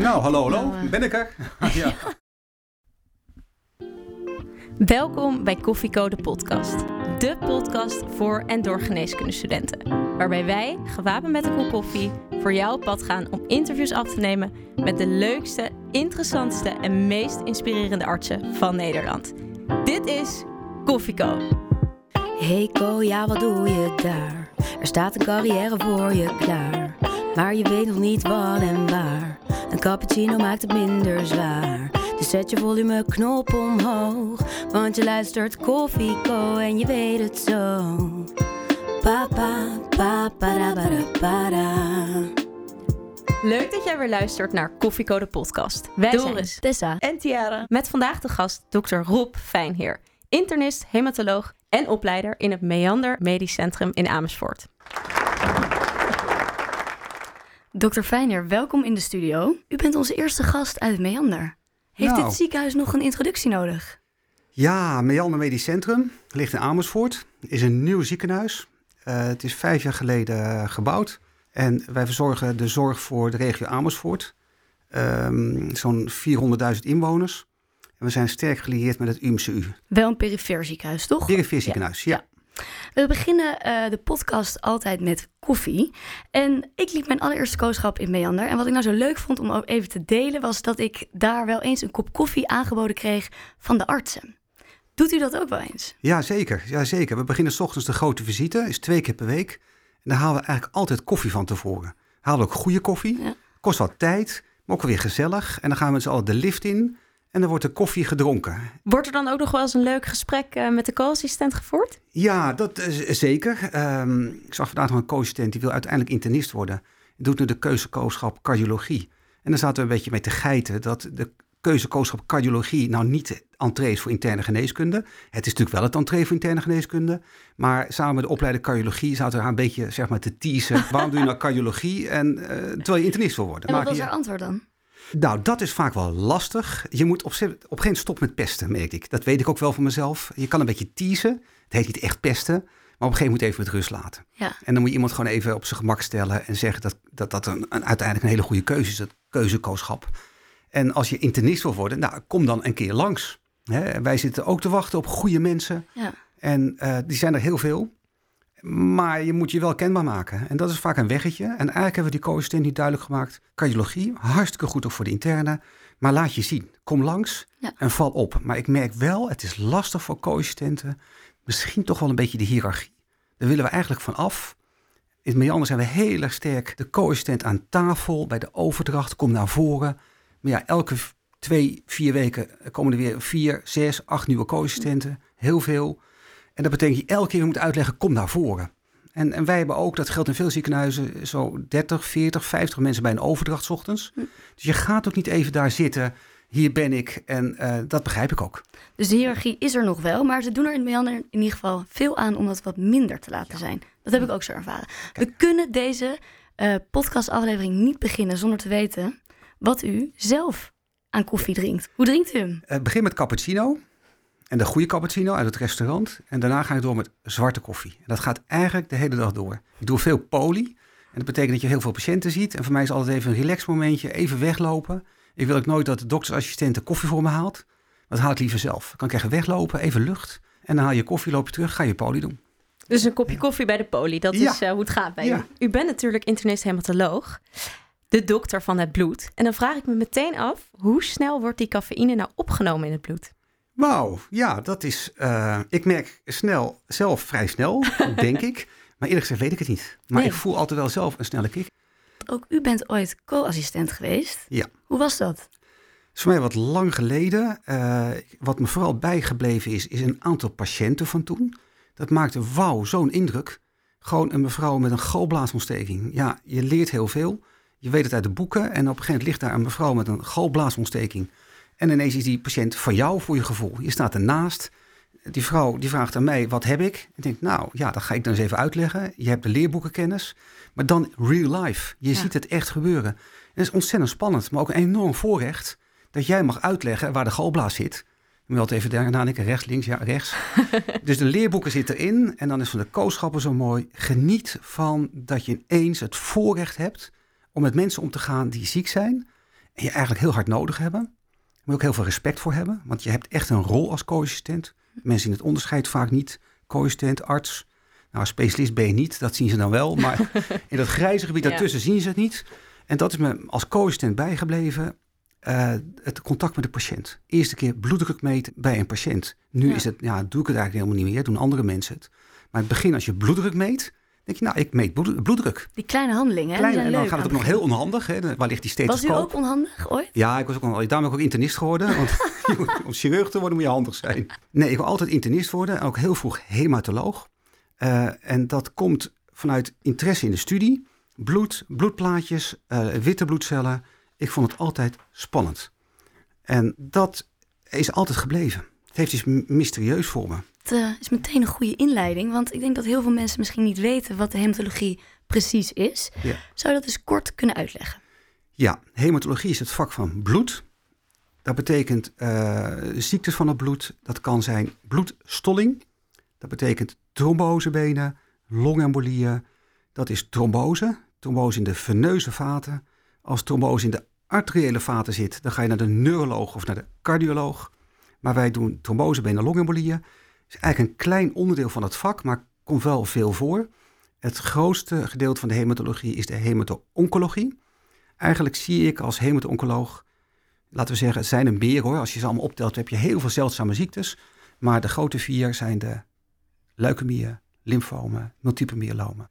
Nou, hallo, hallo. Nou, eh. Ben ik er? ja. Welkom bij Koffieko de podcast. De podcast voor en door geneeskundestudenten. Waarbij wij, gewapend met een kop koffie, voor jou op pad gaan om interviews af te nemen met de leukste, interessantste en meest inspirerende artsen van Nederland. Dit is Koffieko. Hey Ko, ja wat doe je daar? Er staat een carrière voor je klaar. Maar je weet nog niet wat en waar. Een cappuccino maakt het minder zwaar. Dus zet je volumeknop omhoog. Want je luistert Koffie Co en je weet het zo. Papa, papa, da, ba, da. Leuk dat jij weer luistert naar Koffieko de podcast. Wij Doris, zijn Tessa. en Tiara. Met vandaag de gast Dr. Rob Fijnheer, internist, hematoloog en opleider in het Meander Medisch Centrum in Amersfoort. Dokter Fijner, welkom in de studio. U bent onze eerste gast uit Meander. Heeft Nou. dit ziekenhuis nog een introductie nodig? Ja, Meander Medisch Centrum ligt in Amersfoort. Is een nieuw ziekenhuis. Eh, het is vijf jaar geleden gebouwd. En wij verzorgen de zorg voor de regio Amersfoort. Ehm, Zo'n 400.000 inwoners. En we zijn sterk gelieerd met het UMCU. Wel een perifeer ziekenhuis, toch? Perifeer ziekenhuis, ja. We beginnen eh, de podcast altijd met koffie. En ik liep mijn allereerste kooschap in Meander. En wat ik nou zo leuk vond om ook even te delen... was dat ik daar wel eens een kop koffie aangeboden kreeg van de artsen. Doet u dat ook wel eens? Ja, zeker. Ja, zeker. We beginnen 's ochtends de grote visite, is twee keer per week. En daar halen we eigenlijk altijd koffie van tevoren. Halen we ook goede koffie. Ja. Kost wat tijd, maar ook weer gezellig. En dan gaan we met z'n allen de lift in en dan wordt de koffie gedronken. Wordt er dan ook nog wel eens een leuk gesprek eh, met de co-assistent gevoerd? Ja, dat is zeker. Ehm, ik zag vandaag nog een co-assistent die wil uiteindelijk internist worden. Doet nu de keuzekooschap cardiologie. En dan zaten we een beetje mee te geiten dat de keuzekooschap cardiologie nou niet entree is voor interne geneeskunde. Het is natuurlijk wel het entree voor interne geneeskunde. Maar samen met de opleiding cardiologie zaten we haar een beetje zeg maar, te teasen. Waarom doe je nou cardiologie en, eh, terwijl je internist wil worden? En wat Maak was je- haar antwoord dan? Nou, dat is vaak wel lastig. Je moet op, op een gegeven moment stoppen met pesten, merk ik. Dat weet ik ook wel van mezelf. Je kan een beetje teasen. Het heet niet echt pesten. Maar op een gegeven moment even met rust laten. Ja. En dan moet je iemand gewoon even op zijn gemak stellen en zeggen dat dat, dat een, een, uiteindelijk een hele goede keuze is, dat keuzekooschap. En als je internist wil worden, nou, kom dan een keer langs. Wij zitten ook te wachten op goede mensen. Ja. En eh, die zijn er heel veel. Maar je moet je wel kenbaar maken. En dat is vaak een weggetje. En eigenlijk hebben we die co-assistent niet duidelijk gemaakt. Cardiologie, hartstikke goed ook voor de interne. Maar laat je zien. Kom langs Ja. en val op. Maar ik merk wel, het is lastig voor co-assistenten. Misschien toch wel een beetje de hiërarchie. Daar willen we eigenlijk van af. In het Meander zijn we heel erg sterk. De co-assistent aan tafel bij de overdracht. Kom naar voren. Maar ja, elke twee, vier weken komen er weer vier, zes, acht nieuwe co-assistenten. Heel veel. En dat betekent dat je elke keer moet uitleggen, kom naar voren. En, en wij hebben ook, dat geldt in veel ziekenhuizen, zo 30, 40, 50 mensen bij een overdracht 's ochtends. Dus je gaat ook niet even daar zitten, hier ben ik. En eh, dat begrijp ik ook. Dus de hiërarchie is er nog wel, maar ze doen er in in ieder geval veel aan om dat wat minder te laten zijn. Dat heb ik ook zo ervaren. We kunnen deze eh, podcastaflevering niet beginnen zonder te weten wat u zelf aan koffie drinkt. Hoe drinkt u hem? Het begin met cappuccino. En de goede cappuccino uit het restaurant. En daarna ga ik door met zwarte koffie. En dat gaat eigenlijk de hele dag door. Ik doe veel poli. En dat betekent dat je heel veel patiënten ziet. En voor mij is altijd even een relax momentje. Even weglopen. Ik wil ook nooit dat de doktersassistent de koffie voor me haalt. Dat haal ik liever zelf. Dan kan ik even weglopen, even lucht. En dan haal je koffie, loop je terug, ga je poli doen. Dus een kopje koffie bij de poli, dat Ja. is eh, hoe het gaat bij Ja. u. U bent natuurlijk internist hematoloog, de dokter van het bloed. En dan vraag ik me meteen af, hoe snel wordt die cafeïne nou opgenomen in het bloed? Wauw, ja, dat is... eh, ik merk snel, zelf vrij snel, denk ik. Maar eerlijk gezegd weet ik het niet. Maar Nee. ik voel altijd wel zelf een snelle kick. Ook u bent ooit co-assistent geweest. Ja. Hoe was dat? Is voor mij wat lang geleden. Eh, wat me vooral bijgebleven is, is een aantal patiënten van toen. Dat maakte, wauw, zo'n indruk. Gewoon een mevrouw met een galblaasontsteking. Ja, je leert heel veel. Je weet het uit de boeken. En op een gegeven moment ligt daar een mevrouw met een galblaasontsteking. En ineens is die patiënt van jou voor je gevoel. Je staat ernaast. Die vrouw die vraagt aan mij, wat heb ik? Ik denk, nou ja, dat ga ik dan eens even uitleggen. Je hebt de leerboekenkennis. Maar dan real life. Je Ja. ziet het echt gebeuren. En het is ontzettend spannend, maar ook een enorm voorrecht dat jij mag uitleggen waar de galblaas zit. Je moet altijd even denken, nadenken, rechts, links, ja, rechts. dus de leerboeken zitten erin en dan is van de kooschappen zo mooi. Geniet van dat je ineens het voorrecht hebt om met mensen om te gaan die ziek zijn. En je eigenlijk heel hard nodig hebben. Je ook heel veel respect voor hebben. Want je hebt echt een rol als co-assistent. Mensen zien het onderscheid vaak niet. Co-assistent, arts. Nou, specialist ben je niet. Dat zien ze dan wel. Maar in dat grijze gebied Ja. daartussen zien ze het niet. En dat is me als co-assistent bijgebleven. eh, het contact met de patiënt. Eerste keer bloeddruk meten bij een patiënt. Nu Ja. is het, ja, doe ik het eigenlijk helemaal niet meer. Doen andere mensen het. Maar in het begin, als je bloeddruk meet, denk je, nou, ik meet bloed- bloeddruk. Die kleine handelingen, hè? En dan leuk gaat het ook nog heel onhandig. Hè? Waar ligt die Was u ook onhandig ooit? Ja, ik was ook, al- daarom ben ik ook internist geworden. Want om chirurg te worden moet je handig zijn. Nee, ik wil altijd internist worden. En ook heel vroeg hematoloog. Eh, en dat komt vanuit interesse in de studie. Bloed, bloedplaatjes, eh, witte bloedcellen. Ik vond het altijd spannend. En dat is altijd gebleven. Het heeft iets mysterieus voor me. Het eh, is meteen een goede inleiding, want ik denk dat heel veel mensen misschien niet weten wat de hematologie precies is. Ja. Zou je dat eens kort kunnen uitleggen? Ja, hematologie is het vak van bloed. Dat betekent eh, ziektes van het bloed. Dat kan zijn bloedstolling. Dat betekent trombosebenen, longembolieën. Dat is trombose. Trombose in de veneuze vaten. Als trombose in de arteriële vaten zit, dan ga je naar de neuroloog of naar de cardioloog. Maar wij doen trombosebenen, longembolieën. Het is eigenlijk een klein onderdeel van het vak, maar komt wel veel voor. Het grootste gedeelte van de hematologie is de hemato-oncologie. Eigenlijk zie ik als hemato-oncoloog, laten we zeggen, het zijn een beer hoor. Als je ze allemaal optelt, heb je heel veel zeldzame ziektes. Maar de grote vier zijn de leukemieën, lymfomen, multiple myelomen.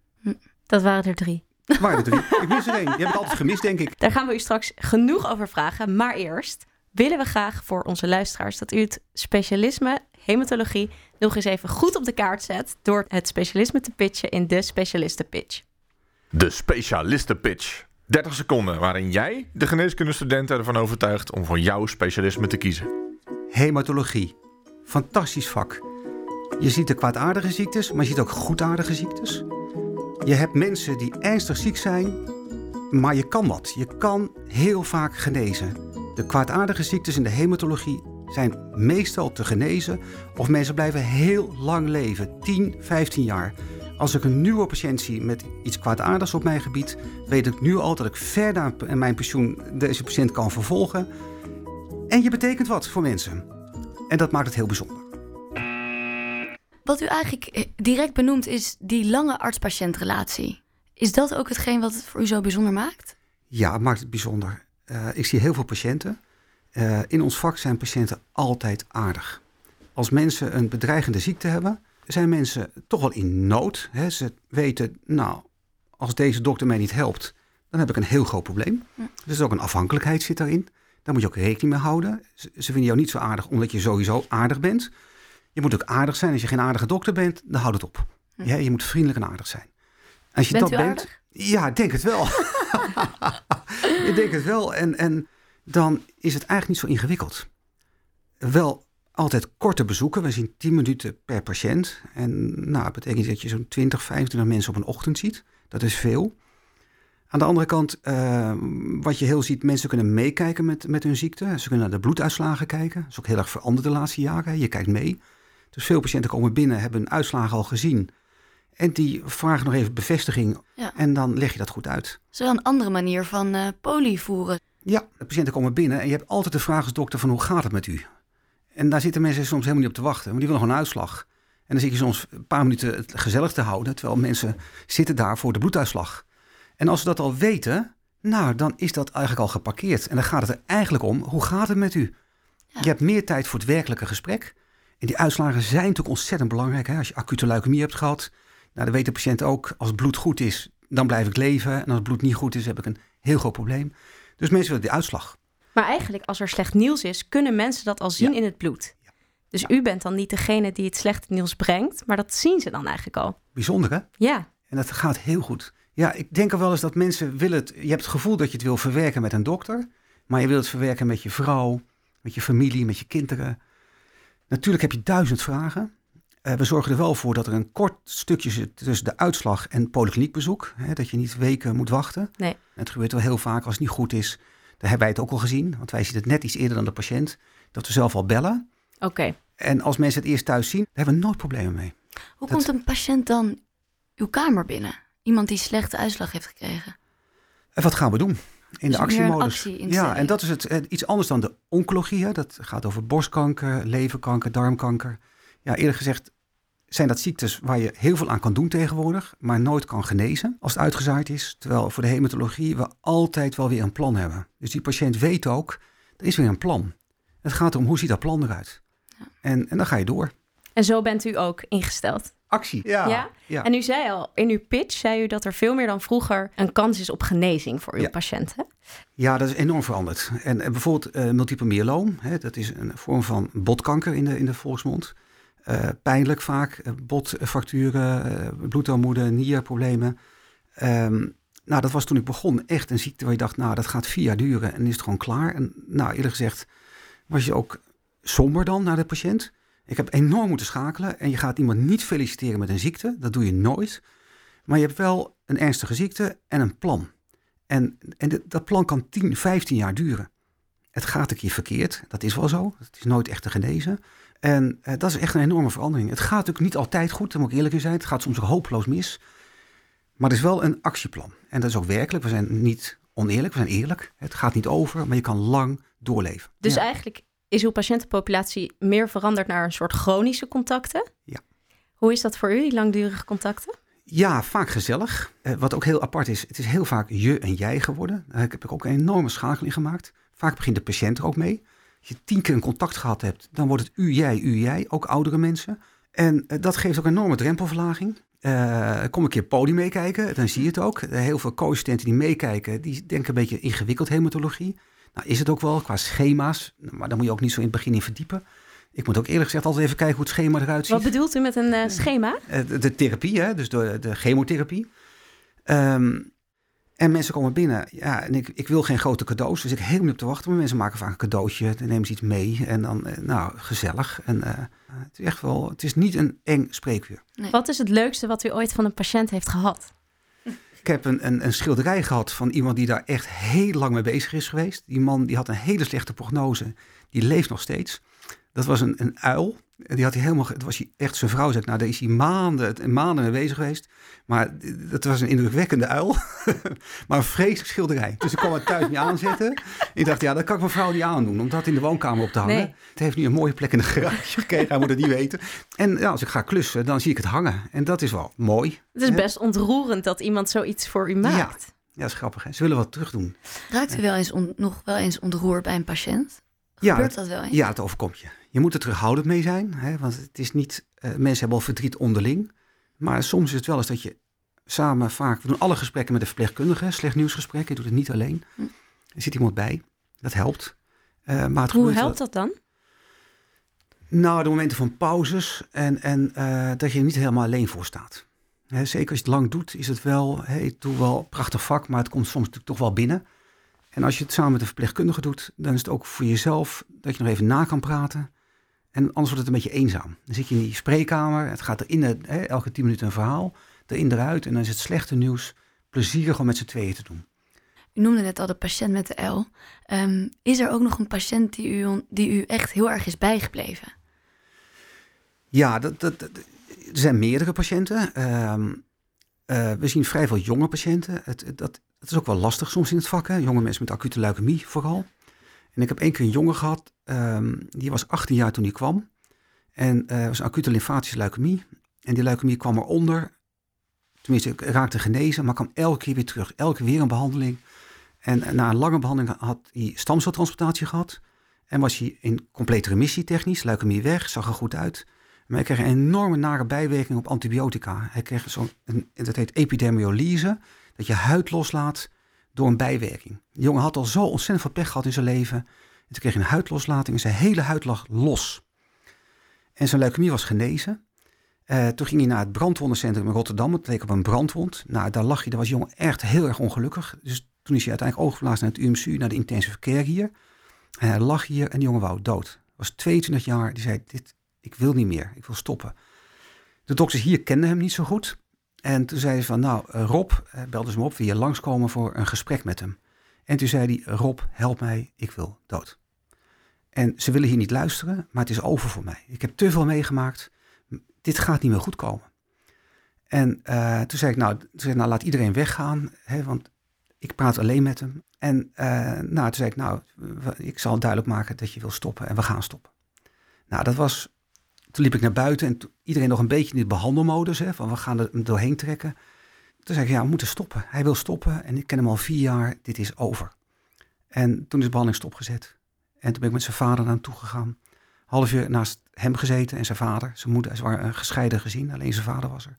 Dat waren er drie. Waar de drie? Ik mis er één. Die heb ik altijd gemist, denk ik. Daar gaan we u straks genoeg over vragen. Maar eerst willen we graag voor onze luisteraars dat u het specialisme hematologie nog eens even goed op de kaart zet door het specialisme te pitchen in de specialistenpitch. De specialistenpitch. 30 seconden waarin jij de geneeskundestudenten ervan overtuigt om voor jouw specialisme te kiezen. Hematologie. Fantastisch vak. Je ziet de kwaadaardige ziektes, maar je ziet ook goedaardige ziektes. Je hebt mensen die ernstig ziek zijn, maar je kan wat. Je kan heel vaak genezen. De kwaadaardige ziektes in de hematologie zijn meestal te genezen of mensen blijven heel lang leven, 10, 15 jaar. Als ik een nieuwe patiënt zie met iets kwaadaardigs op mijn gebied, weet ik nu al dat ik ver na mijn pensioen deze patiënt kan vervolgen. En je betekent wat voor mensen. En dat maakt het heel bijzonder. Wat u eigenlijk eh, direct benoemt is die lange arts-patiëntrelatie. Is dat ook hetgeen wat het voor u zo bijzonder maakt? Ja, het maakt het bijzonder. Eh, ik zie heel veel patiënten. Eh, in ons vak zijn patiënten altijd aardig. Als mensen een bedreigende ziekte hebben, zijn mensen toch wel in nood. Hè? Ze weten, nou, als deze dokter mij niet helpt, dan heb ik een heel groot probleem. Dus ook een afhankelijkheid zit daarin. Daar moet je ook rekening mee houden. Ze, ze vinden jou niet zo aardig omdat je sowieso aardig bent. Je moet ook aardig zijn. Als je geen aardige dokter bent, dan houd het op. Ja, je moet vriendelijk en aardig zijn. Als je Bent dat u bent, aardig? ja, ik denk het wel. ik denk het wel. En, en dan is het eigenlijk niet zo ingewikkeld. Wel altijd korte bezoeken. We zien 10 minuten per patiënt. En nou, dat betekent dat je zo'n 20, 25 mensen op een ochtend ziet. Dat is veel. Aan de andere kant, eh, wat je heel ziet, mensen kunnen meekijken met, met hun ziekte. Ze kunnen naar de bloeduitslagen kijken. Dat is ook heel erg veranderd de laatste jaren. Je kijkt mee. Dus veel patiënten komen binnen, hebben hun uitslagen al gezien. En die vragen nog even bevestiging. Ja. En dan leg je dat goed uit. Dat is wel een andere manier van eh poli voeren. Ja, de patiënten komen binnen en je hebt altijd de vraag als dokter van hoe gaat het met u? En daar zitten mensen soms helemaal niet op te wachten, maar die willen gewoon een uitslag. En dan zit je soms een paar minuten het gezellig te houden, terwijl mensen zitten daar voor de bloeduitslag. En als ze dat al weten, nou, dan is dat eigenlijk al geparkeerd. En dan gaat het er eigenlijk om, hoe gaat het met u? Ja. Je hebt meer tijd voor het werkelijke gesprek. En die uitslagen zijn natuurlijk ontzettend belangrijk. Hè? Als je acute leukemie hebt gehad, nou, dan weet de patiënt ook, als het bloed goed is, dan blijf ik leven. En als het bloed niet goed is, heb ik een heel groot probleem. Dus mensen willen die uitslag. Maar eigenlijk, als er slecht nieuws is, kunnen mensen dat al zien Ja. in het bloed. Dus u bent dan niet degene die het slechte nieuws brengt, maar dat zien ze dan eigenlijk al. Bijzonder, hè? Ja, En dat gaat heel goed. Ja, ik denk wel eens dat mensen willen het... Je hebt het gevoel dat je het wil verwerken met een dokter. Maar je wilt het verwerken met je vrouw, met je familie, met je kinderen. Natuurlijk heb je duizend vragen. Eh, we zorgen er wel voor dat er een kort stukje zit tussen de uitslag en polykliniekbezoek. Hè, dat je niet weken moet wachten. Nee. Het gebeurt wel heel vaak als het niet goed is. Daar hebben wij het ook al gezien. Want wij zien het net iets eerder dan de patiënt. Dat we zelf al bellen. oké. En als mensen het eerst thuis zien, daar hebben we nooit problemen mee. Hoe Dat- komt een patiënt dan uw kamer binnen? Iemand die slechte uitslag heeft gekregen. En wat gaan we doen? In Dus de een actiemodus. ja, en dat is het, iets anders dan de oncologie. Hè. Dat gaat over borstkanker, leverkanker, darmkanker. Ja, eerlijk gezegd zijn dat ziektes waar je heel veel aan kan doen tegenwoordig, maar nooit kan genezen als het uitgezaaid is. Terwijl voor de hematologie we altijd wel weer een plan hebben. Dus die patiënt weet ook, er is weer een plan. Het gaat erom, hoe ziet dat plan eruit? En, en dan ga je door. En zo bent u ook ingesteld. Actie. Ja? ja. En u zei al, in uw pitch zei u dat er veel meer dan vroeger een kans is op genezing voor uw Ja. patiënten. Ja, dat is enorm veranderd. En, en bijvoorbeeld eh multiple myeloom, hè, dat is een vorm van botkanker in de, in de volksmond. Eh, pijnlijk vaak, eh, botfracturen, eh, bloedarmoede, nierproblemen. Ehm, nou, dat was toen ik begon echt een ziekte waar je dacht, nou, dat gaat vier jaar duren en is het gewoon klaar. En nou, eerlijk gezegd was je ook somber dan naar de patiënt. Ik heb enorm moeten schakelen en je gaat iemand niet feliciteren met een ziekte, dat doe je nooit. Maar je hebt wel een ernstige ziekte en een plan. En, en dat plan kan 10, 15 jaar duren. Het gaat een keer verkeerd, dat is wel zo. Het is nooit echt te genezen. En eh, dat is echt een enorme verandering. Het gaat natuurlijk niet altijd goed, daar moet ik eerlijk in zijn. Het gaat soms ook hopeloos mis. Maar er is wel een actieplan. En dat is ook werkelijk. We zijn niet oneerlijk, we zijn eerlijk. Het gaat niet over, maar je kan lang doorleven. Dus Ja. eigenlijk is uw patiëntenpopulatie meer veranderd naar een soort chronische contacten. Ja. Hoe is dat voor u, die langdurige contacten? Ja, vaak gezellig. Eh, wat ook heel apart is, het is heel vaak je en jij geworden. Heb ik ook een enorme schakeling gemaakt. Vaak begint de patiënt er ook mee. Je tien keer een contact gehad hebt, dan wordt het u, jij, u, jij. Ook oudere mensen. En eh, dat geeft ook een enorme drempelverlaging. Eh, kom een keer podium meekijken, dan zie je het ook. Eh, heel veel co-assistenten die meekijken, die denken een beetje ingewikkeld hematologie. Nou is het ook wel, qua schema's. Maar daar moet je ook niet zo in het begin in verdiepen. Ik moet ook eerlijk gezegd altijd even kijken hoe het schema eruit ziet. Wat bedoelt u met een schema? De, de therapie, hè? dus de, de chemotherapie. Ehm, en mensen komen binnen. Ja, en ik, ik wil geen grote cadeaus, dus ik heb helemaal niet op te wachten. Maar mensen maken vaak een cadeautje, dan nemen ze iets mee. En dan, eh, nou, gezellig. En eh, het is echt wel, het is niet een eng spreekuur. Wat is het leukste wat u ooit van een patiënt heeft gehad? Ik heb een, een, een schilderij gehad van iemand die daar echt heel lang mee bezig is geweest. Die man die had een hele slechte prognose. Die leeft nog steeds. Dat was een, een uil. En Die had hij helemaal, dat was hij echt zijn vrouw, ik, nou, daar is hij maanden, maanden mee bezig geweest. Maar dat was een indrukwekkende uil. maar een vreselijk schilderij. Dus ik kwam het thuis niet aanzetten. Ik dacht, ja, dat kan ik mijn vrouw niet aandoen, om dat in de woonkamer op te hangen. Nee. Het heeft nu een mooie plek in de garage gekregen, hij moet het niet weten. En ja, als ik ga klussen, dan zie ik het hangen. En dat is wel mooi. Het is hè? best ontroerend dat iemand zoiets voor u maakt. Ja, dat is grappig. Hè? Ze willen wat terug doen. Raakt u wel eens on- nog wel eens ontroerd bij een patiënt? Ja, Gebeurt dat wel eens? Ja, het overkomt je. Je moet er terughoudend mee zijn. Hè? Want het is niet... eh, mensen hebben al verdriet onderling. Maar soms is het wel eens dat je samen vaak... We doen alle gesprekken met de verpleegkundige. Slecht nieuwsgesprekken. Je doet het niet alleen. Hm. Er zit iemand bij. Dat helpt. Eh, maar het Hoe helpt dat dan? Nou, de momenten van pauzes. En, en eh, dat je er niet helemaal alleen voor staat. Hè, zeker als je het lang doet, is het wel... Hey, ik doe wel een prachtig vak, maar het komt soms natuurlijk toch wel binnen. En als je het samen met de verpleegkundige doet, dan is het ook voor jezelf dat je nog even na kan praten. En anders wordt het een beetje eenzaam. Dan zit je in die spreekkamer, het gaat erin, hè, elke tien minuten een verhaal, erin eruit. En dan is het slechte nieuws plezierig om met z'n tweeën te doen. U noemde net al de patiënt met de L. Ehm, is er ook nog een patiënt die u, die u echt heel erg is bijgebleven? Ja, dat, dat, dat- er zijn meerdere patiënten. Ehm, eh, we zien vrij veel jonge patiënten. Het, het- dat, dat is ook wel lastig soms in het vak. Hè? Jonge mensen met acute leukemie vooral. En ik heb één keer een jongen gehad, ehm, die was 18 jaar toen hij kwam. En eh was een acute lymfatische leukemie. En die leukemie kwam eronder. Tenminste, ik raakte genezen, maar kwam elke keer weer terug. Elke keer weer een behandeling. En eh, na een lange behandeling had hij stamceltransplantatie gehad. En was hij in complete remissie technisch, leukemie weg, zag er goed uit. Maar hij kreeg een enorme nare bijwerking op antibiotica. Hij kreeg zo'n, dat heet epidermiolyse, dat je huid loslaat door een bijwerking. Die jongen had al zo ontzettend veel pech gehad in zijn leven. En toen kreeg hij een huidloslating en zijn hele huid lag los. En zijn leukemie was genezen. Eh, toen ging hij naar het brandwondencentrum in Rotterdam. Het leek op een brandwond. Nou, daar lag hij, daar was jongen echt heel erg ongelukkig. Dus toen is hij uiteindelijk overgeplaatst naar het UMCU, naar de intensive care hier. En hij lag hier en die jongen wou dood. Was 22 jaar. Die zei, dit, ik wil niet meer, ik wil stoppen. De dokters hier kenden hem niet zo goed. En toen zei ze van, nou eh, Rob, eh, belde ze hem op, wil je langskomen voor een gesprek met hem. En toen zei hij, Rob, help mij, ik wil dood. En ze willen hier niet luisteren, maar het is over voor mij. Ik heb te veel meegemaakt, dit gaat niet meer goed komen. En eh, toen zei ik, nou, toen nou laat iedereen weggaan, hè, want Ik praat alleen met hem. En nou, toen zei ik, nou, ik zal duidelijk maken dat je wil stoppen en we gaan stoppen. Nou, dat was, toen liep ik naar buiten en iedereen nog een beetje in de behandelmodus, hè, van we gaan er doorheen trekken. Toen zei ik, ja, we moeten stoppen. Hij wil stoppen en ik ken hem al vier jaar, dit is over. En toen is de behandeling stopgezet. En toen ben ik met zijn vader naar hem toe gegaan. Half uur naast hem gezeten en zijn vader. Zijn moeder, ze waren gescheiden gezin, alleen zijn vader was er.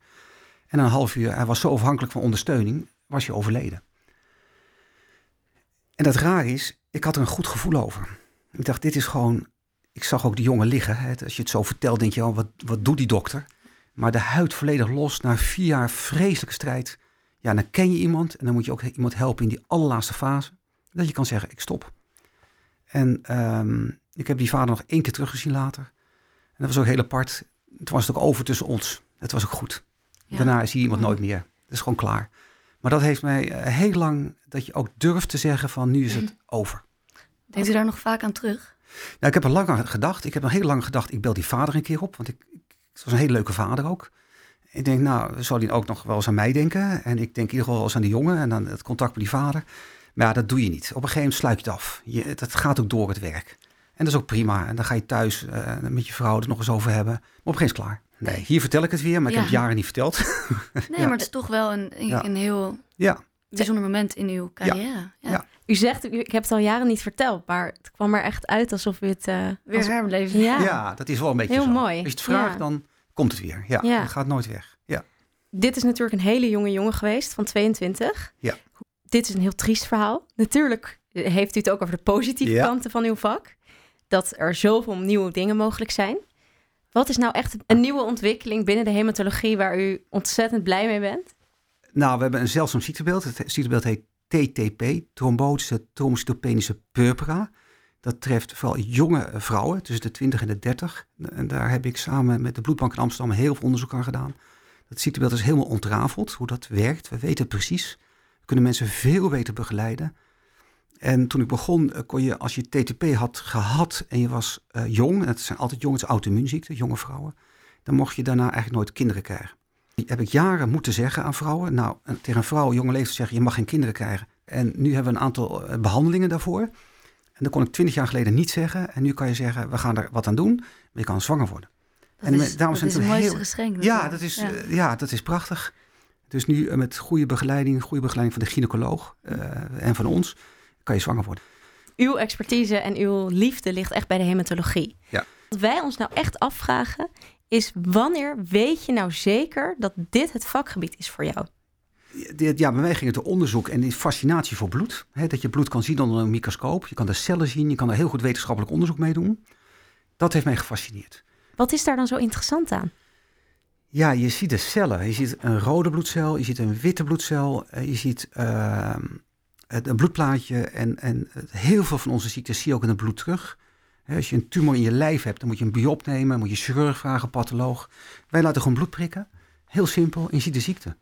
En een half uur, hij was zo afhankelijk van ondersteuning, was hij overleden. En dat raar is, ik had er een goed gevoel over. Ik dacht, dit is gewoon, ik zag ook die jongen liggen. Hè. Als je het zo vertelt, denk je, oh, wat, wat doet die dokter? Maar de huid volledig los, na vier jaar vreselijke strijd. Ja, dan ken je iemand en dan moet je ook iemand helpen in die allerlaatste fase. Dat je kan zeggen, ik stop. En um, ik heb die vader nog één keer teruggezien later. En dat was ook heel apart. Toen was het ook over tussen ons. Het was ook goed. Daarna zie je iemand nooit meer. Dat is gewoon klaar. Maar dat heeft mij eh, heel lang dat je ook durft te zeggen van nu is het over. Denkt u daar nog vaak aan terug? Nou, ik heb er lang aan gedacht. Ik heb nog heel lang gedacht, ik bel die vader een keer op. Want ik, het was een hele leuke vader ook. Ik denk, nou, zal hij ook nog wel eens aan mij denken? En ik denk in ieder geval wel eens aan die jongen en dan het contact met die vader. Maar ja, dat doe je niet. Op een gegeven moment sluit je het af. Je, dat gaat ook door het werk. En dat is ook prima. En dan ga je thuis uh, met je vrouw er nog eens over hebben. Maar op een gegeven moment is klaar. Nee, hier vertel ik het weer, maar ik heb het jaren niet verteld. Nee, maar het is toch wel een, een, heel ja. bijzonder moment in uw carrière. Ja. U zegt, ik heb het al jaren niet verteld, maar het kwam er echt uit alsof u het uh, weer als... Ja. ja, dat is wel een beetje heel zo. mooi. Als je het vraagt, dan komt het weer. Ja, het gaat nooit weg. Ja. Dit is natuurlijk een hele jonge jongen geweest van 22. Ja. Dit is een heel triest verhaal. Natuurlijk heeft u het ook over de positieve kanten van uw vak dat er zoveel nieuwe dingen mogelijk zijn. Wat is nou echt een nieuwe ontwikkeling binnen de hematologie waar u ontzettend blij mee bent? Nou, we hebben een zeldzaam ziektebeeld. Het ziektebeeld heet TTP, trombotische trombocytopenische purpura. Dat treft vooral jonge vrouwen tussen de 20 en de 30. En daar heb ik samen met de Bloedbank in Amsterdam heel veel onderzoek aan gedaan. Dat ziektebeeld is helemaal ontrafeld, hoe dat werkt. We weten het precies. We kunnen mensen veel beter begeleiden. En toen ik begon, eh, kon je, als je TTP had gehad en je was uh, jong, het zijn altijd jongens, auto-immuunziekten, jonge vrouwen, dan mocht je daarna eigenlijk nooit kinderen krijgen. Heb ik jaren moeten zeggen aan vrouwen. Nou, tegen een vrouw, jonge leeftijd zeggen, je mag geen kinderen krijgen. En nu hebben we een aantal eh, behandelingen daarvoor. En dat kon ik twintig jaar geleden niet zeggen. En nu kan je zeggen, we gaan er wat aan doen, maar je kan zwanger worden. Dat en is, daarom dat is het mooiste heel... geschenk. Ja dat, is, ja. ja. dat is prachtig. Dus nu met goede begeleiding, goede begeleiding van de gynaecoloog uh, en van ons, kan je zwanger worden. Uw expertise en uw liefde ligt echt bij de hematologie. Ja. Wat wij ons nou echt afvragen is wanneer weet je nou zeker dat dit het vakgebied is voor jou? Ja, bij mij ging het om onderzoek en die fascinatie voor bloed. dat je bloed kan zien onder een microscoop. Je kan de cellen zien, je kan er heel goed wetenschappelijk onderzoek mee doen. Dat heeft mij gefascineerd. Wat is daar dan zo interessant aan? Ja, je ziet de cellen. Je ziet een rode bloedcel, je ziet een witte bloedcel, eh, je ziet uh, een bloedplaatje en, en heel veel van onze ziektes zie je ook in het bloed terug. Als je een tumor in je lijf hebt, dan moet je een biop nemen, moet je chirurg vragen, patholoog. Wij laten gewoon bloed prikken. Heel simpel, en je ziet de ziekte.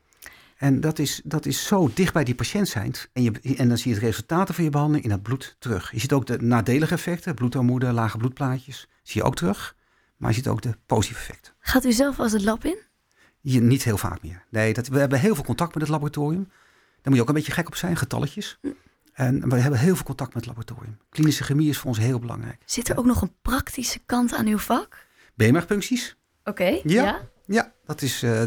En dat is, dat is zo dicht bij die patiënt zijn. En, je, en dan zie je de resultaten van je behandeling in het bloed terug. Je ziet ook de nadelige effecten, bloedarmoede, lage bloedplaatjes, zie je ook terug. Maar je ziet ook de positieve effecten. Gaat u zelf als het lab in? Je, niet heel vaak meer. Nee, dat, we hebben heel veel contact met het laboratorium. Daar moet je ook een beetje gek op zijn, getalletjes. En we hebben heel veel contact met het laboratorium. Klinische chemie is voor ons heel belangrijk. Zit er ook nog een praktische kant aan uw vak? BMR-puncties. Oké, ja, ja. dat is uh,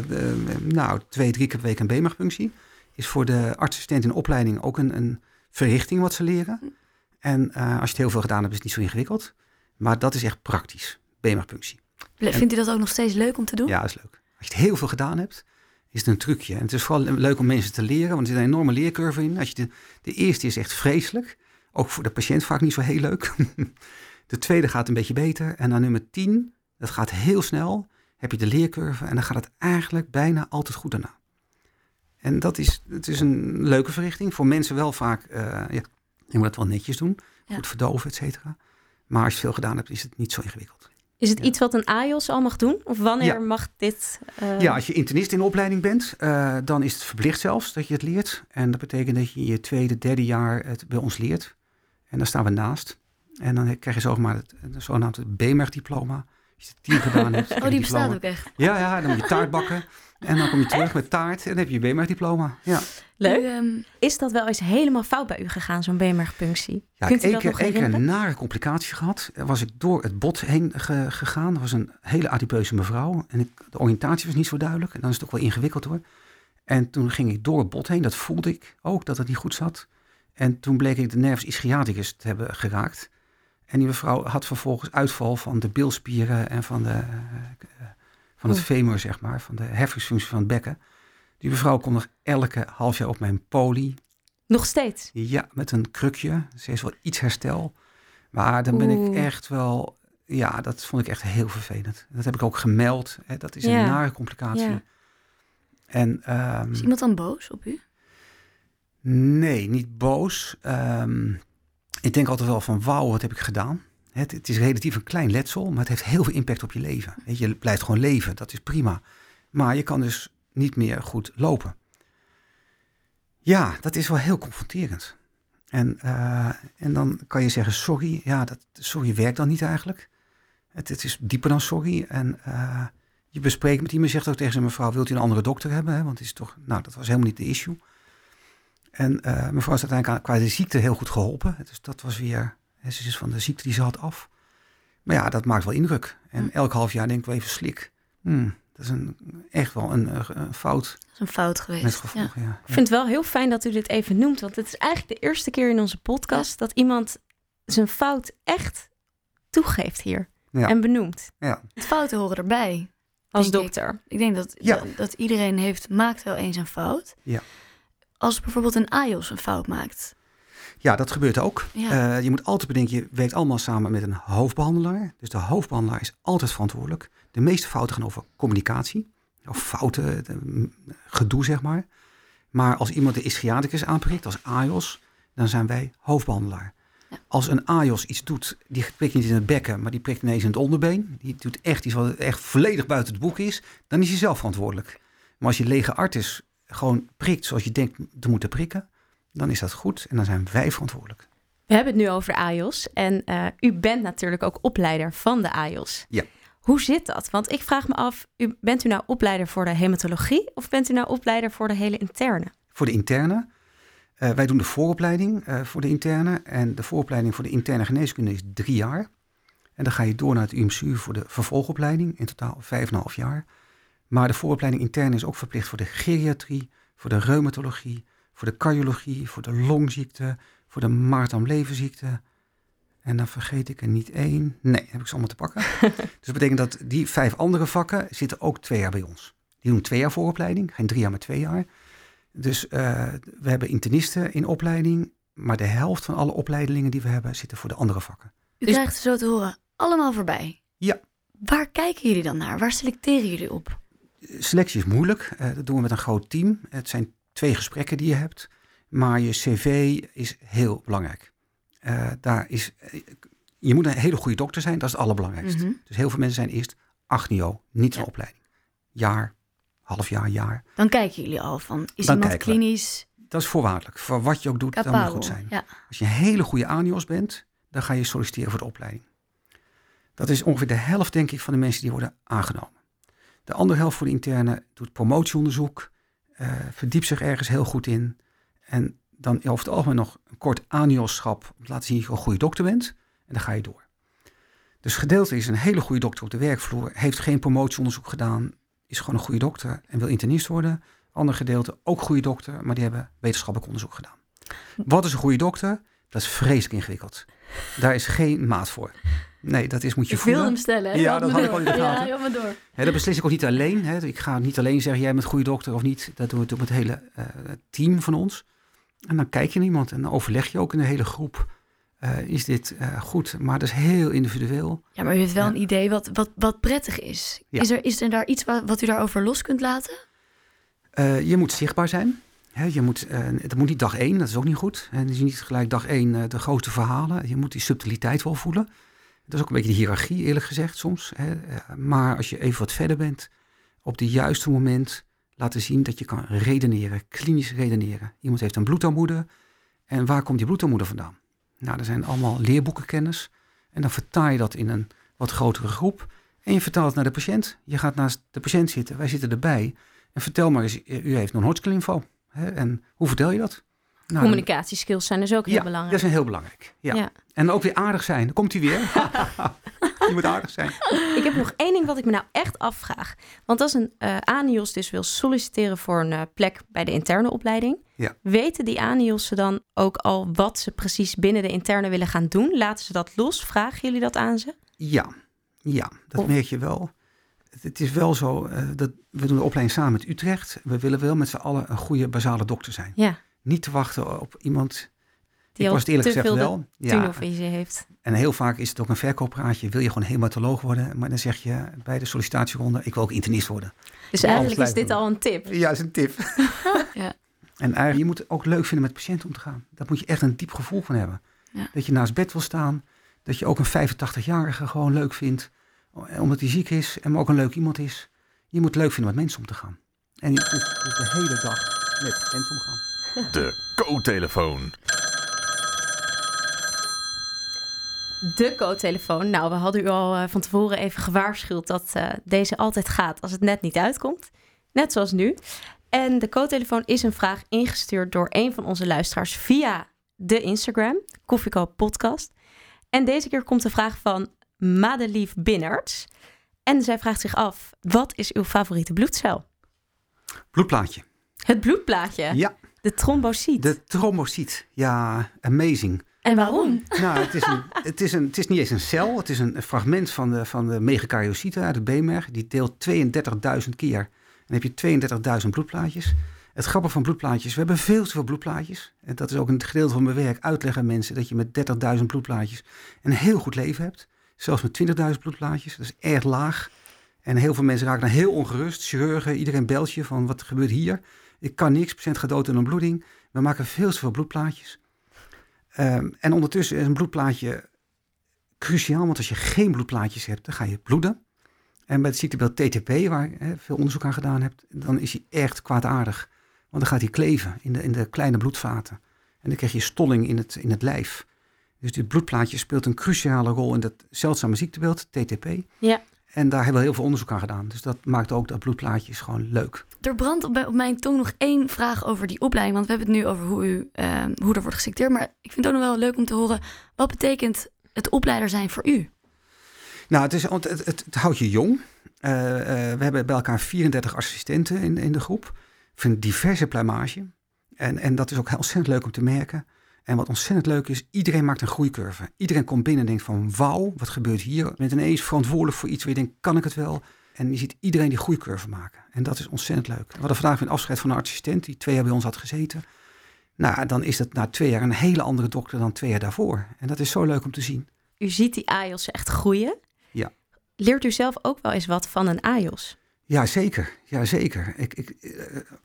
nou, twee, drie keer per week een BMR-punctie. Is voor de artsassistent in opleiding ook een, een verrichting wat ze leren. Hm. En uh, als je het heel veel gedaan hebt, is het niet zo ingewikkeld. Maar dat is echt praktisch, BMR-punctie. Vindt u dat ook nog steeds leuk om te doen? Ja, dat is leuk. Als je het heel veel gedaan hebt, is het een trucje. En het is vooral leuk om mensen te leren, want er zit een enorme leercurve in. Als je de, de eerste is echt vreselijk. Ook voor de patiënt vaak niet zo heel leuk. de tweede gaat een beetje beter. En dan nummer 10, dat gaat heel snel. Heb je de leercurve en dan gaat het eigenlijk bijna altijd goed daarna. En dat is, het is een leuke verrichting. Voor mensen wel vaak, uh, ja, je moet het wel netjes doen. Goed verdoven, et cetera. Maar als je veel gedaan hebt, is het niet zo ingewikkeld. Is het iets wat een AJOS al mag doen? Of wanneer mag dit? Uh... Ja, als je internist in opleiding bent, uh, dan is het verplicht zelfs dat je het leert. En dat betekent dat je je tweede, derde jaar het bij ons leert. En daar staan we naast. En dan krijg je zomaar het, het zogenaamde BMER-diploma. Als je tien gedaan hebt. Oh, die bestaat ook echt. Ja, ja, dan moet je taart bakken. En dan kom je terug met taart en dan heb je je BMR-diploma. Ja, Leuk. U, ehm, Is dat wel eens helemaal fout bij u gegaan, zo'n BMR-punctie? ja Kunt ik u heb dat één nog keer, een nare complicatie gehad. Er was ik door het bot heen ge- gegaan. Dat was een hele adipeuze mevrouw. En ik, de oriëntatie was niet zo duidelijk. En dan is het ook wel ingewikkeld hoor. En toen ging ik door het bot heen. Dat voelde ik ook, dat het niet goed zat. En toen bleek ik de nervus ischiaticus te hebben geraakt. En die mevrouw had vervolgens uitval van de bilspieren en van, de, eh, van het femur, zeg maar. Van de heffingsfunctie van het bekken. Die mevrouw kon nog elke half jaar op mijn poli. Nog steeds. Ja, met een krukje. Ze is wel iets herstel. Maar dan ben ik echt wel... Ja, dat vond ik echt heel vervelend. Dat heb ik ook gemeld. Hè. Dat is een nare complicatie. Ja. En ehm, is iemand dan boos op u? nee, niet boos. Ehm, ik denk altijd wel van wauw, wat heb ik gedaan? Het, het is relatief een klein letsel, maar het heeft heel veel impact op je leven. Je, blijft gewoon leven, dat is prima. Maar je kan dus niet meer goed lopen. Ja, dat is wel heel confronterend. En, eh, en dan kan je zeggen sorry. Ja, dat sorry werkt dan niet eigenlijk. Het, het is dieper dan sorry. En eh, je bespreekt met iemand, zegt ook tegen zijn mevrouw, wilt u een andere dokter hebben? Want is toch, nou, dat was helemaal niet de issue. En eh, mevrouw is uiteindelijk qua de ziekte heel goed geholpen. Dus dat was weer, hè, ze is van de ziekte die ze had af. Maar ja, dat maakt wel indruk. En elk half jaar denk ik wel even slik. Hmm, dat is een, echt wel een, eh, een fout Dat is een fout geweest. met Ja. Ik vind het wel heel fijn dat u dit even noemt. Want het is eigenlijk de eerste keer in onze podcast dat iemand zijn fout echt toegeeft hier. Ja. En benoemt. Ja. Het fouten horen erbij. Als Denk ik. dokter. Ik denk dat, Ja. dat, dat iedereen heeft, maakt wel eens een fout. Ja. Als bijvoorbeeld een AIOS een fout maakt. Ja, dat gebeurt ook. Ja. Eh, je moet altijd bedenken, je werkt allemaal samen met een hoofdbehandelaar. Dus de hoofdbehandelaar is altijd verantwoordelijk. De meeste fouten gaan over communicatie. Of fouten, m, gedoe zeg maar. Maar als iemand de ischiaticus aanprikt, als AIOS, dan zijn wij hoofdbehandelaar. Ja. Als een AIOS iets doet, die prikt niet in het bekken, maar die prikt ineens in het onderbeen. Die doet echt iets wat echt volledig buiten het boek is. Dan is hij zelf verantwoordelijk. Maar als je lege artis gewoon prikt zoals je denkt te moeten prikken, dan is dat goed en dan zijn wij verantwoordelijk. We hebben het nu over AIOS. En eh, u bent natuurlijk ook opleider van de AIOS. Ja. Hoe zit dat? Want ik vraag me af, u, bent u nou opleider voor de hematologie of bent u nou opleider voor de hele interne? Voor de interne, eh, wij doen de vooropleiding eh, voor de interne. En de vooropleiding voor de interne geneeskunde is drie jaar. En dan ga je door naar het UMCU voor de vervolgopleiding, in totaal vijf en een half jaar. Maar de vooropleiding interne is ook verplicht voor de geriatrie, voor de reumatologie, voor de cardiologie, voor de longziekte, voor de maart-darm-leverziekte. En dan vergeet ik er niet één. Nee, heb ik ze allemaal te pakken. dus dat betekent dat die vijf andere vakken zitten ook twee jaar bij ons. Die doen twee jaar vooropleiding, geen drie jaar, maar twee jaar. Dus eh, we hebben internisten in opleiding, maar de helft van alle opleidelingen die we hebben zitten voor de andere vakken. U Dus- krijgt zo te horen, allemaal voorbij. Ja. Waar kijken jullie dan naar? Waar selecteren jullie op? Selectie is moeilijk, eh, dat doen we met een groot team. Het zijn twee gesprekken die je hebt, maar je cv is heel belangrijk. Eh, daar is, eh, je moet een hele goede dokter zijn, dat is het allerbelangrijkste. Mhm. Dus heel veel mensen zijn eerst agnio, niet een Ja. opleiding. Jaar, half jaar, jaar. Dan kijken jullie al van, is Dan iemand we. klinisch Dat is voorwaardelijk. Voor wat je ook doet, dat moet goed zijn. Ja. Als je een hele goede anios bent, dan ga je solliciteren voor de opleiding. Dat is ongeveer de helft, denk ik, van de mensen die worden aangenomen. De andere helft voor de interne doet promotieonderzoek, eh, verdiept zich ergens heel goed in. En dan over het algemeen nog een kort aniosschap om te laten zien dat je een goede dokter bent. En dan ga je door. Dus gedeelte is een hele goede dokter op de werkvloer, heeft geen promotieonderzoek gedaan, is gewoon een goede dokter en wil internist worden. Ander gedeelte ook goede dokter, maar die hebben wetenschappelijk onderzoek gedaan. Wat is een goede dokter? Dat is vreselijk ingewikkeld. Daar is geen maat voor. Nee, dat is moet je Ik voelen. wil hem stellen. hè? Ja, dat had ik al in de gaten. Ja, door. Dat beslis ik ook niet alleen. Hè. Ik ga niet alleen zeggen, jij bent een goede dokter of niet. Dat doen we doen met het hele eh, team van ons. En dan kijk je naar iemand en dan overleg je ook in de hele groep. eh, is dit eh, goed? Maar dat is heel individueel. Ja, maar u heeft wel een idee wat, wat, wat prettig is. Ja. Is, er, is er daar iets wat, wat u daarover los kunt laten? Je moet zichtbaar zijn. Hè, je moet, eh, het moet niet dag één, dat is ook niet goed. En je niet gelijk dag één eh, de grootste verhalen. Je moet die subtiliteit wel voelen. Dat is ook een beetje de hiërarchie, eerlijk gezegd, soms. Eh, maar als je even wat verder bent, op het juiste moment laten zien dat je kan redeneren, klinisch redeneren. Iemand heeft een bloedarmoede. En waar komt die bloedarmoede vandaan? Nou, er zijn allemaal leerboekenkennis. En dan vertaal je dat in een wat grotere groep. En je vertelt het naar de patiënt. Je gaat naast de patiënt zitten, wij zitten erbij. En vertel maar eens, u heeft non-Hodgkin lymfoom. Hè? En hoe vertel je dat? Nou, Communicatieskills zijn dus ook heel ja, belangrijk. dat is heel belangrijk. Ja. Ja. En ook weer aardig zijn. Dan komt hij weer. je moet aardig zijn. Ik heb nog één ding wat ik me nou echt afvraag. Want als een eh ANIOS dus wil solliciteren voor een eh, plek bij de interne opleiding, Ja. weten die ANIOS'en dan ook al wat ze precies binnen de interne willen gaan doen? Laten ze dat los? Vragen jullie dat aan ze? Ja, ja dat Of- merk je wel. Het, is wel zo, eh, dat we doen de opleiding samen met Utrecht. We willen wel met z'n allen een goede basale dokter zijn. Ja, Niet te wachten op iemand, die ik was het eerlijk te gezegd veel wel. Ja, heeft. en heel vaak is het ook een verkooppraatje. Wil je gewoon hematoloog worden? Maar dan zeg je bij de sollicitatieronde, ik wil ook internist worden. Dus eigenlijk is dit al een tip. Ja, dat is een tip. Ja. En eigenlijk, je moet het ook leuk vinden met patiënten om te gaan. Daar moet je echt een diep gevoel van hebben. Ja. Dat je naast bed wil staan. Dat je ook een 85-jarige gewoon leuk vindt. Omdat hij ziek is en maar ook een leuk iemand is. Je moet het leuk vinden met mensen om te gaan. En je moet dus de hele dag met mensen omgaan. De co-telefoon. De co-telefoon. Nou, we hadden u al eh, van tevoren even gewaarschuwd dat eh, deze altijd gaat als het net niet uitkomt. Net zoals nu. En de co-telefoon is een vraag ingestuurd door een van onze luisteraars via de Instagram, Koffiekoop Podcast. En deze keer komt de vraag van Madelief Binnerts. En zij vraagt zich af, wat is uw favoriete bloedcel? Bloedplaatje. Het bloedplaatje, Ja, de trombocyt. de trombocyt. Ja, amazing. En waarom? Nou, het is, een, het, is een, het is niet eens een cel. Het is een fragment van de, van de megakaryocyte uit het beenmerg. Die deelt 32.000 keer. En dan heb je 32.000 bloedplaatjes. Het grappige van bloedplaatjes, we hebben veel te veel bloedplaatjes. En dat is ook een gedeelte van mijn werk. Uitleggen aan mensen dat je met 30.000 bloedplaatjes een heel goed leven hebt. Zelfs met 20.000 bloedplaatjes. Dat is erg laag. En heel veel mensen raken dan heel ongerust. Chirurgen, iedereen belt je van wat gebeurt hier? Ik kan niks, patiënt gaat dood aan een bloeding. We maken veel te veel bloedplaatjes. Ehm, en ondertussen is een bloedplaatje cruciaal, want als je geen bloedplaatjes hebt, dan ga je bloeden. En bij het ziektebeeld TTP, waar hè, veel onderzoek aan gedaan heb, dan is hij echt kwaadaardig. Want dan gaat hij kleven in de, in de kleine bloedvaten. En dan krijg je stolling in het, in het lijf. Dus dit bloedplaatje speelt een cruciale rol in dat zeldzame ziektebeeld, TTP. Ja. En daar hebben we heel veel onderzoek aan gedaan. Dus dat maakt ook dat bloedplaatjes gewoon leuk. Er brandt op, mijn tong nog één vraag over die opleiding. Want we hebben het nu over hoe, u, eh, hoe er wordt geselecteerd. Maar ik vind het ook nog wel leuk om te horen. Wat betekent het opleider zijn voor u? Nou, het, is, het, het, het houdt je jong. Eh, eh, we hebben bij elkaar 34 assistenten in, in de groep. Van diverse pluimage. En, en dat is ook heel ontzettend leuk om te merken. En wat ontzettend leuk is, iedereen maakt een groeicurve. Iedereen komt binnen en denkt van wauw, wat gebeurt hier? Je bent ineens verantwoordelijk voor iets waar je denkt, kan ik het wel? En je ziet iedereen die groeicurve maken. En dat is ontzettend leuk. We hadden vandaag weer een afscheid van een assistent die twee jaar bij ons had gezeten. Nou, dan is dat na twee jaar een hele andere dokter dan twee jaar daarvoor. En dat is zo leuk om te zien. U ziet die AIOS echt groeien. Ja. Leert u zelf ook wel eens wat van een AIOS? Ja, zeker. Ja, zeker. Ik, ik, eh,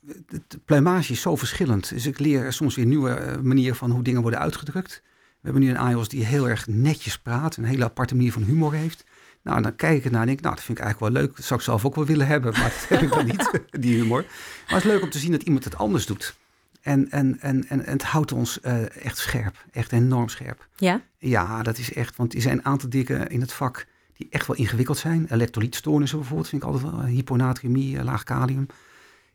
de, de pluimage is zo verschillend. Dus ik leer soms weer nieuwe eh, manieren van hoe dingen worden uitgedrukt. We hebben nu een AIOS die heel erg netjes praat. Een hele aparte manier van humor heeft. Nou, dan kijk ik ernaar en denk ik, nou, dat vind ik eigenlijk wel leuk. Dat zou ik zelf ook wel willen hebben, maar dat heb ik dan niet, die humor. Maar het is leuk om te zien dat iemand het anders doet. En, en, en, en, en het houdt ons eh, echt scherp. Echt enorm scherp. Ja? Ja, dat is echt, want er zijn een aantal dingen in het vak die echt wel ingewikkeld zijn. Elektrolytstoornissen bijvoorbeeld vind ik altijd wel. eh, Hyponatremie, eh, laag kalium.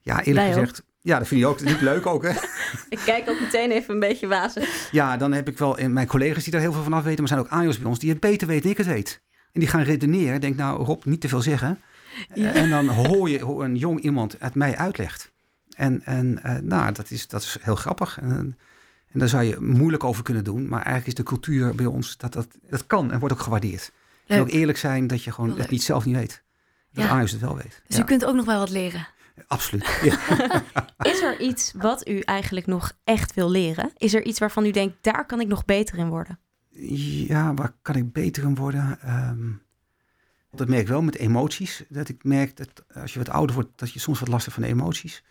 Ja, eerlijk Wij ook. gezegd. Ja, dat vind je ook niet leuk ook, hè? Ik kijk ook meteen even een beetje wazig. Ja, dan heb ik wel in mijn collega's die daar heel veel van af weten. Maar er zijn ook AIOS bij ons die het beter weten dan ik het weet. En die gaan redeneren. Denk nou, Rob, niet te veel zeggen. Eh, En dan hoor je hoe een jong iemand het mij uitlegt. En, en eh, nou, dat is, dat is heel grappig. En, en daar zou je moeilijk over kunnen doen. Maar eigenlijk is de cultuur bij ons dat dat, dat kan en wordt ook gewaardeerd. En ook eerlijk zijn dat je gewoon het niet zelf niet weet. Dat Ja. Het wel weet. Dus Ja, u kunt ook nog wel wat leren. Absoluut. Ja. Is er iets wat u eigenlijk nog echt wil leren? Is er iets waarvan u denkt, daar kan ik nog beter in worden? Ja, waar kan ik beter in worden? Ehm, dat merk ik wel met emoties. Dat ik merk dat als je wat ouder wordt, dat je soms wat last hebt van de emoties.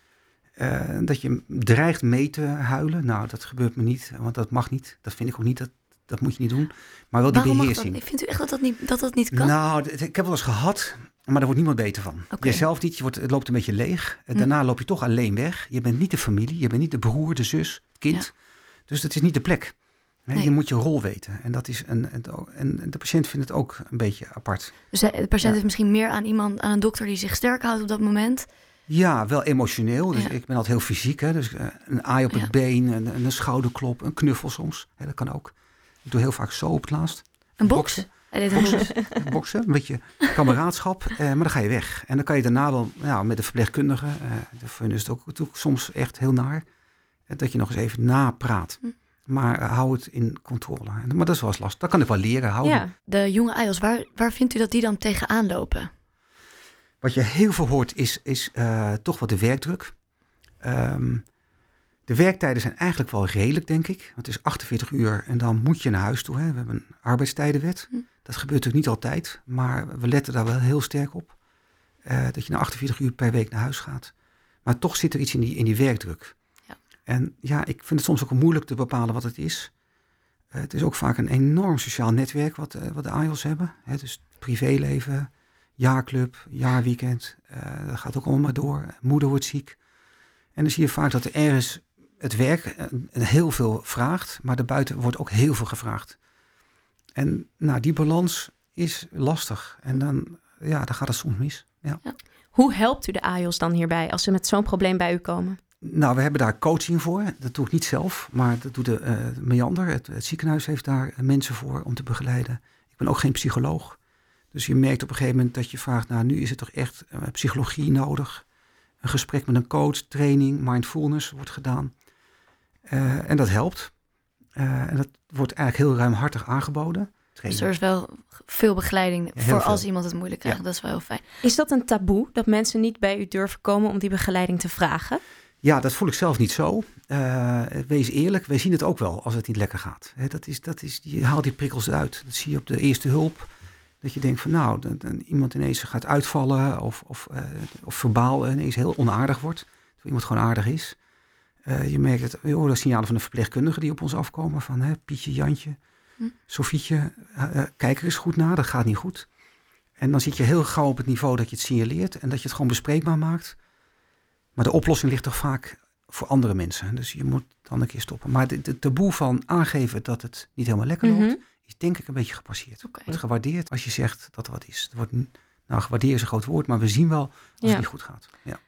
Eh, dat je dreigt mee te huilen. Nou, dat gebeurt me niet, want dat mag niet. Dat vind ik ook niet. Dat, dat moet je niet doen. Maar wel die Waarom beheersing. Vindt u echt dat dat niet, dat dat niet kan? Nou, ik heb wel eens gehad, maar daar wordt niemand beter van. Oké. Hm. Jezelf niet, je wordt, het loopt een beetje leeg. En daarna loop je toch alleen weg. Je bent niet de familie, je bent niet de broer, de zus, het kind. Dus dat is niet de plek. Nee. Je moet je rol weten. En, dat is een, en, de patiënt vindt het ook een beetje apart. Dus de patiënt Ja. heeft misschien meer aan iemand, aan een dokter die zich sterk houdt op dat moment. Ja, wel emotioneel. Dus Ja. ik ben altijd heel fysiek. Hè? Dus eh, een aai op Ja. het been, een, een schouderklop, een knuffel soms. Hè, dat kan ook. Ik doe heel vaak zo op het laatst. Een. Boksen. Box. Boksen, een beetje kameraadschap. Eh, maar dan ga je weg. En dan kan je daarna wel nou, met de verpleegkundige. eh fun is het ook, ook soms echt heel naar. eh, dat je nog eens even napraat. Hm. Maar eh, hou het in controle. Maar dat is wel eens lastig. Dat kan ik wel leren. Houden. Ja, De jonge AIOS, waar, waar vindt u dat die dan tegenaan lopen? Wat je heel veel hoort is, is eh, toch wat de werkdruk. Ehm, de werktijden zijn eigenlijk wel redelijk, denk ik. Want het is 48 uur en dan moet je naar huis toe. Hè. We hebben een arbeidstijdenwet. Hm. Dat gebeurt natuurlijk niet altijd, maar we letten daar wel heel sterk op. eh, dat je na 48 uur per week naar huis gaat. Maar toch zit er iets in die, in die werkdruk. Ja. En ja, ik vind het soms ook moeilijk te bepalen wat het is. Eh, het is ook vaak een enorm sociaal netwerk wat, eh, wat de AIOS hebben. Hè, dus privéleven, jaarclub, jaarweekend. dat gaat ook allemaal maar door. Moeder wordt ziek. En dan zie je vaak dat er ergens het werk eh, heel veel vraagt, maar daarbuiten wordt ook heel veel gevraagd. En nou, die balans is lastig. En dan, ja, dan gaat het soms mis. Ja. hoe helpt u de AIOS dan hierbij als ze met zo'n probleem bij u komen? Nou, we hebben daar coaching voor. Dat doe ik niet zelf, maar dat doet de eh, Meander. Het, het ziekenhuis heeft daar eh, mensen voor om te begeleiden. Ik ben ook geen psycholoog. Dus je merkt op een gegeven moment dat je vraagt, nou, nu is het toch echt psychologie nodig. Een gesprek met een coach, training, mindfulness wordt gedaan. Eh, en dat helpt. Eh, en dat wordt eigenlijk heel ruimhartig aangeboden. Dus er is wel veel begeleiding voor veel. als iemand het moeilijk krijgt. Ja. Dat is wel heel fijn. Is dat een taboe dat mensen niet bij u durven komen om die begeleiding te vragen? Ja, dat voel ik zelf niet zo. Eh, wees eerlijk, wij zien het ook wel als het niet lekker gaat. Hè, dat is, dat is, je haalt die prikkels uit. Dat zie je op de eerste hulp. Dat je denkt van nou, dat, dat iemand ineens gaat uitvallen of, of, eh, of verbaal ineens heel onaardig wordt. Terwijl iemand gewoon aardig is. Eh, je merkt het, je hoort de signalen van de verpleegkundigen die op ons afkomen. Van hè, Pietje, Jantje, Hm. Sofietje, eh, eh, kijk er eens goed naar, dat gaat niet goed. En dan zit je heel gauw op het niveau dat je het signaleert en dat je het gewoon bespreekbaar maakt. Maar de oplossing ligt toch vaak voor andere mensen. Dus je moet dan een keer stoppen. Maar de, de taboe van aangeven dat het niet helemaal lekker loopt, Mhm. is denk ik een beetje gepasseerd. Oké. wordt gewaardeerd als je zegt dat er wat is. Er wordt, nou, gewaardeerd is een groot woord, maar we zien wel als Ja. het niet goed gaat. Ja.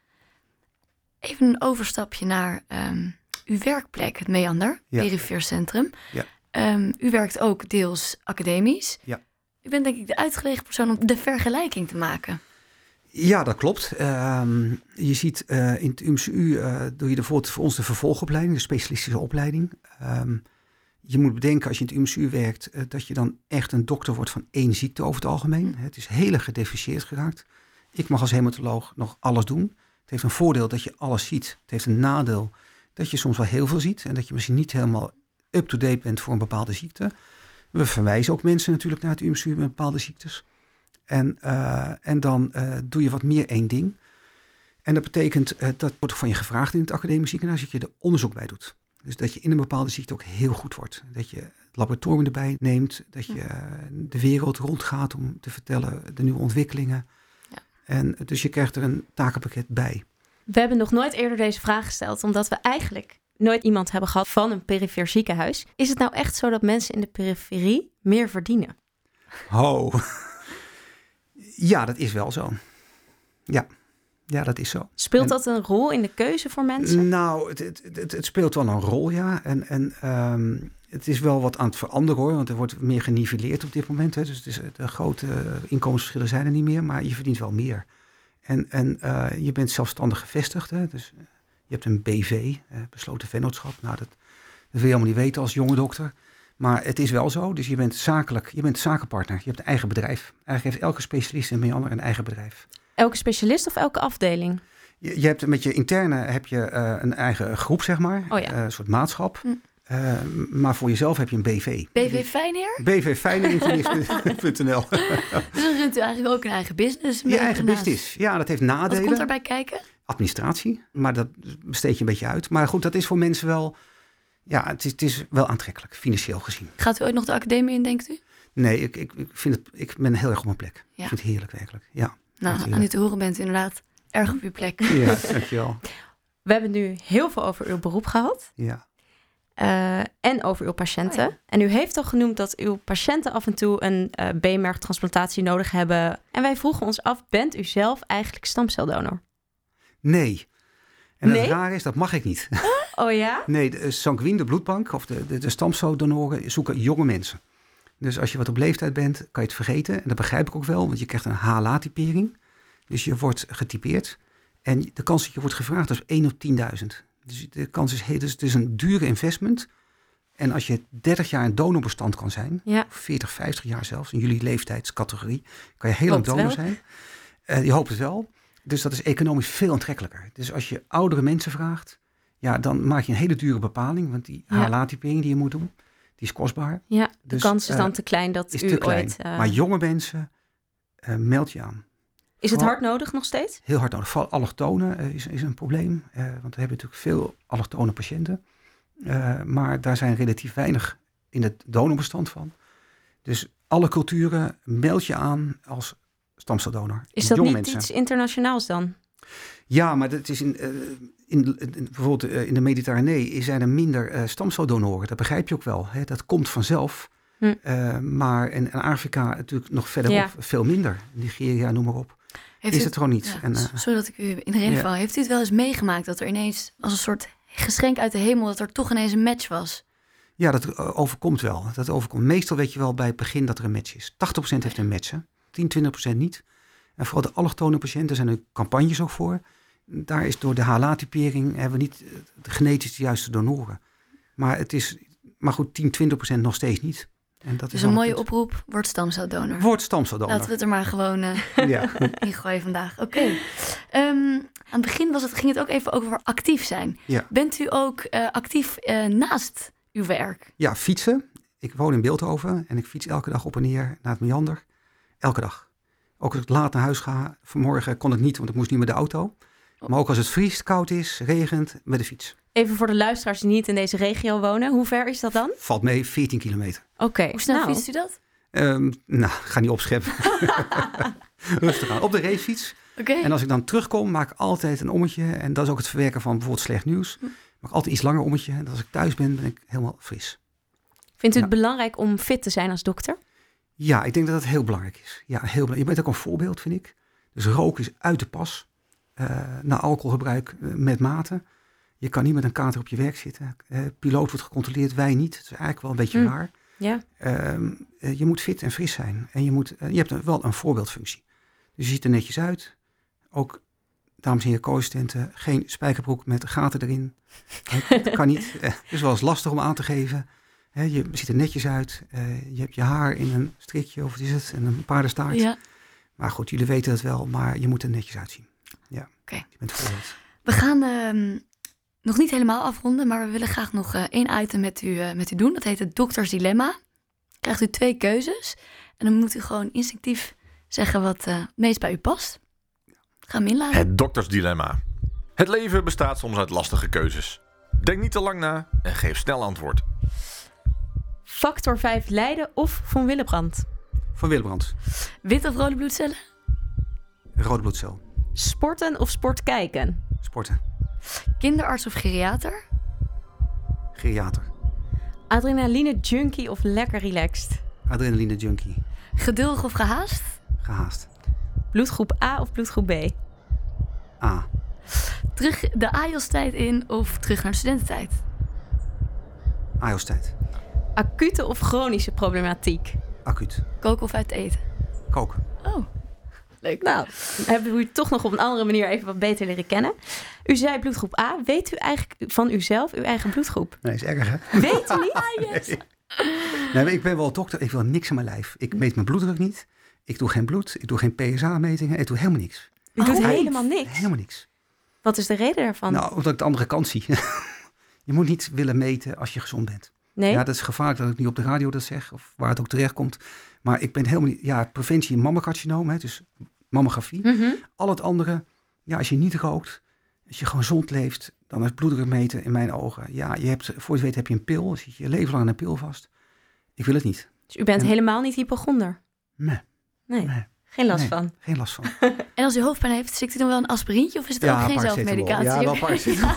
Even een overstapje naar ehm, uw werkplek, het Meander, Ja. Perifeer Centrum. Ja. Ehm, u werkt ook deels academisch. Ja. U bent denk ik de uitgelegen persoon om de vergelijking te maken. Ja, dat klopt. Ehm, je ziet eh, in het UMCU eh doe je bijvoorbeeld voor ons de vervolgopleiding, de specialistische opleiding. Je moet bedenken als je in het UMCU werkt, eh, dat je dan echt een dokter wordt van één ziekte over het algemeen. Het is heel erg geraakt. Ik mag als hematoloog nog alles doen. Het heeft een voordeel dat je alles ziet. Het heeft een nadeel dat je soms wel heel veel ziet en dat je misschien niet helemaal up-to-date bent voor een bepaalde ziekte. We verwijzen ook mensen natuurlijk naar het UMCU met bepaalde ziektes. En, eh, en dan eh, doe je wat meer één ding. En dat betekent, eh, dat wordt van je gevraagd in het academisch ziekenhuis, dat je er onderzoek bij doet. Dus dat je in een bepaalde ziekte ook heel goed wordt. Dat je het laboratorium erbij neemt, dat je de wereld rondgaat om te vertellen de nieuwe ontwikkelingen. En dus je krijgt er een takenpakket bij. We hebben nog nooit eerder deze vraag gesteld, omdat we eigenlijk nooit iemand hebben gehad van een perifeer ziekenhuis. Is het nou echt zo dat mensen in de periferie meer verdienen? Ho. Ja, dat is wel zo. Ja, ja dat is zo. Speelt En- dat een rol in de keuze voor mensen? Nou, het, het, het, het speelt wel een rol, ja. En, en ehm, het is wel wat aan het veranderen hoor, want er wordt meer geniveleerd op dit moment. Hè. Dus het is, de grote inkomensverschillen zijn er niet meer, maar je verdient wel meer. En, en eh, je bent zelfstandig gevestigd, hè. dus eh, je hebt een BV, eh, besloten vennootschap. Nou, dat, dat wil je helemaal niet weten als jonge dokter. Maar het is wel zo, dus je bent zakelijk, je bent zakenpartner, je hebt een eigen bedrijf. Eigenlijk heeft elke specialist in Meander een eigen bedrijf. Elke specialist of elke afdeling? Je, je hebt met je interne heb je eh, een eigen groep, zeg maar. Oh ja. Eh, een soort maatschap. Hm. Eh, maar voor jezelf heb je een BV. BV Fijnheer? BV fijneinformatief.nl. Dus dan runt u eigenlijk ook een eigen business. Je eigen business. Ja, dat heeft Wat nadelen. komt daarbij kijken? Administratie. Maar dat besteed je een beetje uit. Maar goed, dat is voor mensen wel... Ja, het is, het is wel aantrekkelijk, financieel gezien. Gaat u ooit nog de academie in, denkt u? Nee, ik, ik, ik, vind het, ik ben heel erg op mijn plek. Ja. Ik vind het heerlijk, werkelijk. Ja, Nou, aan u te horen bent u inderdaad erg op uw plek. ja dankjewel. We hebben nu heel veel over uw beroep gehad. Ja. Eh, en over uw patiënten. Oh ja. En u heeft al genoemd dat uw patiënten af en toe een eh beenmergtransplantatie nodig hebben. En wij vroegen ons af, bent u zelf eigenlijk stamceldonor? Nee. En Nee? het raar is, dat mag ik niet. Oh ja? Nee, de sanguine, de bloedbank of de, de, de stamceldonoren zoeken jonge mensen. Dus als je wat op leeftijd bent, kan je het vergeten. En dat begrijp ik ook wel, want je krijgt een HLA-typering. Dus je wordt getypeerd. En de kans dat je wordt gevraagd is 1 op 10.000. Dus de kans is heel, dus het is een dure investment. En als je 30 jaar een donorbestand kan zijn, Ja. 40, 50 jaar zelfs, in jullie leeftijdscategorie, kan je heel lang donor wel. zijn. Eh, je hoopt het wel. Dus dat is economisch veel aantrekkelijker. Dus als je oudere mensen vraagt, ja, dan maak je een hele dure bepaling. Want die Ja. HLA-typering die je moet doen, die is kostbaar. Ja, de Dus, kans is eh, dan te klein dat Is u te klein. ooit... eh, Maar jonge mensen, eh, meld je aan. Is het hard nodig nog steeds? Heel hard nodig. Vooral allochtonen eh, is, is een probleem. eh, want we hebben natuurlijk veel allochtone patiënten. Eh, maar daar zijn relatief weinig in het donorbestand van. Dus alle culturen meld je aan als stamceldonor. Is dat niet mensen. iets internationaals dan? Ja, maar dat is in, in, in- bijvoorbeeld in de Mediterranee zijn er minder stamceldonoren. Dat begrijp je ook wel. Hè? Dat komt vanzelf. Hm. Maar in, in Afrika natuurlijk nog verderop Ja. veel minder. Nigeria, noem maar op. Heeft is u het gewoon niet. Ja, En, eh, sorry dat ik u in de reden val. Heeft u het wel eens meegemaakt dat er ineens als een soort geschenk uit de hemel dat er toch ineens een match was? Ja, dat eh, overkomt wel. Dat overkomt. Meestal weet je wel bij het begin dat er een match is. 80% heeft een match, hè? 10, 20% niet. En vooral de allochtone patiënten zijn er campagnes ook voor. Daar is door de HLA-typering hebben we niet eh, de genetisch de juiste donoren. Maar het is, maar goed, 10, 20% nog steeds niet. En dat Dus is een mooie oproep, word stamceldonor. Wordt stamceldonor. Laten we het er maar gewoon eh Ja. in gooien vandaag. Oké. Ehm, aan het begin was het, ging het ook even over actief zijn. Ja. Bent u ook eh, actief eh, naast uw werk? ja, fietsen. Ik woon in Beeldhoven en ik fiets elke dag op en neer naar het Meander. Elke dag. Ook als ik laat naar huis ga. Vanmorgen kon ik niet, want ik moest niet met de auto. Maar ook als het vriest, koud is, regent, met de fiets. Even voor de luisteraars die niet in deze regio wonen. Hoe ver is dat dan? Valt mee, 14 kilometer. Oké. Hoe snel nou, fietst u dat? Ehm, nou, ik ga niet opscheppen. Rustig aan. Op de racefiets. Oké. En als ik dan terugkom, maak ik altijd een ommetje. En dat is ook het verwerken van bijvoorbeeld slecht nieuws. Maak altijd iets langer ommetje. En als ik thuis ben, ben ik helemaal fris. Vindt u het Ja. belangrijk om fit te zijn als dokter? Ja, ik denk dat dat heel belangrijk is. Ja, heel belangrijk. Je bent ook een voorbeeld, vind ik. Dus roken is uit de pas. Eh na alcoholgebruik eh, met mate. Je kan niet met een kater op je werk zitten. Eh piloot wordt gecontroleerd, wij niet. Het is eigenlijk wel een beetje Hm. raar. Ja. Ehm, eh, je moet fit en fris zijn. En je, moet, je hebt een- wel een voorbeeldfunctie. Dus je ziet er netjes uit. Ook, dames en heren co-assistenten, geen spijkerbroek met gaten erin. Het kan niet. Het is wel eens lastig om aan te geven. Je ziet er netjes uit. Je hebt je haar in een strikje, of wat is het? En een paardenstaart. Ja. Maar goed, jullie weten het wel, maar je moet er netjes uitzien. Ja, Oké. je bent voorbeeld. We gaan ehm, nog niet helemaal afronden, maar we willen graag nog eh, één item met u, eh, met u doen. Dat heet het Dokters Dilemma. Krijgt u twee keuzes en dan moet u gewoon instinctief zeggen wat eh, het meest bij u past. Ga hem inladen. Het doktersdilemma. Het leven bestaat soms uit lastige keuzes. Denk niet te lang na en geef snel antwoord. Factor 5 Leiden of Van Willebrand? Van Willebrand, Wit of rode bloedcellen? rode bloedcel, Sporten of sport kijken? sporten, Kinderarts of geriater? geriater, Adrenaline junkie of lekker relaxed? adrenaline junkie, Geduldig of gehaast? gehaast. Bloedgroep A of bloedgroep B? A, Terug de AJOS-tijd in of terug naar de studententijd? AJOS-tijd, Acute of chronische problematiek? acuut, Koken of uit eten? koken. Oh, leuk. Nou, hebben we u toch nog op een andere manier even wat beter leren kennen. U zei bloedgroep A. Weet u eigenlijk van uzelf uw eigen bloedgroep? Nee, is erg hè? Weet u niet? Nee, maar ik ben wel dokter, ik wil niks aan mijn lijf. Ik meet mijn bloeddruk niet. Ik doe geen bloed, ik doe geen PSA-metingen, ik doe helemaal niks. U doet Oh. helemaal niks. Helemaal niks. Wat is de reden daarvan? Nou, omdat ik de andere kant zie. je moet niet willen meten als je gezond bent. nee? Ja, dat is gevaarlijk dat ik niet op de radio dat zeg, of waar het ook terecht komt. Maar ik ben helemaal niet, ja, preventie mammocarcinoom, hè, dus mammografie. Mhm. Al het andere, ja, als je niet rookt, als je gewoon gezond leeft, dan is bloeddruk meten in mijn ogen. Ja, je hebt, voor je het weet heb je een pil, zit je leven lang aan een pil vast. Ik wil het niet. Dus u bent En- helemaal niet hypochonder? Nee, Nee, nee, geen last Nee. van. geen last van. En als u hoofdpijn heeft, stikt u dan wel een aspirintje of is het ook geen zelfmedicatie? Ja, wel paracetamol.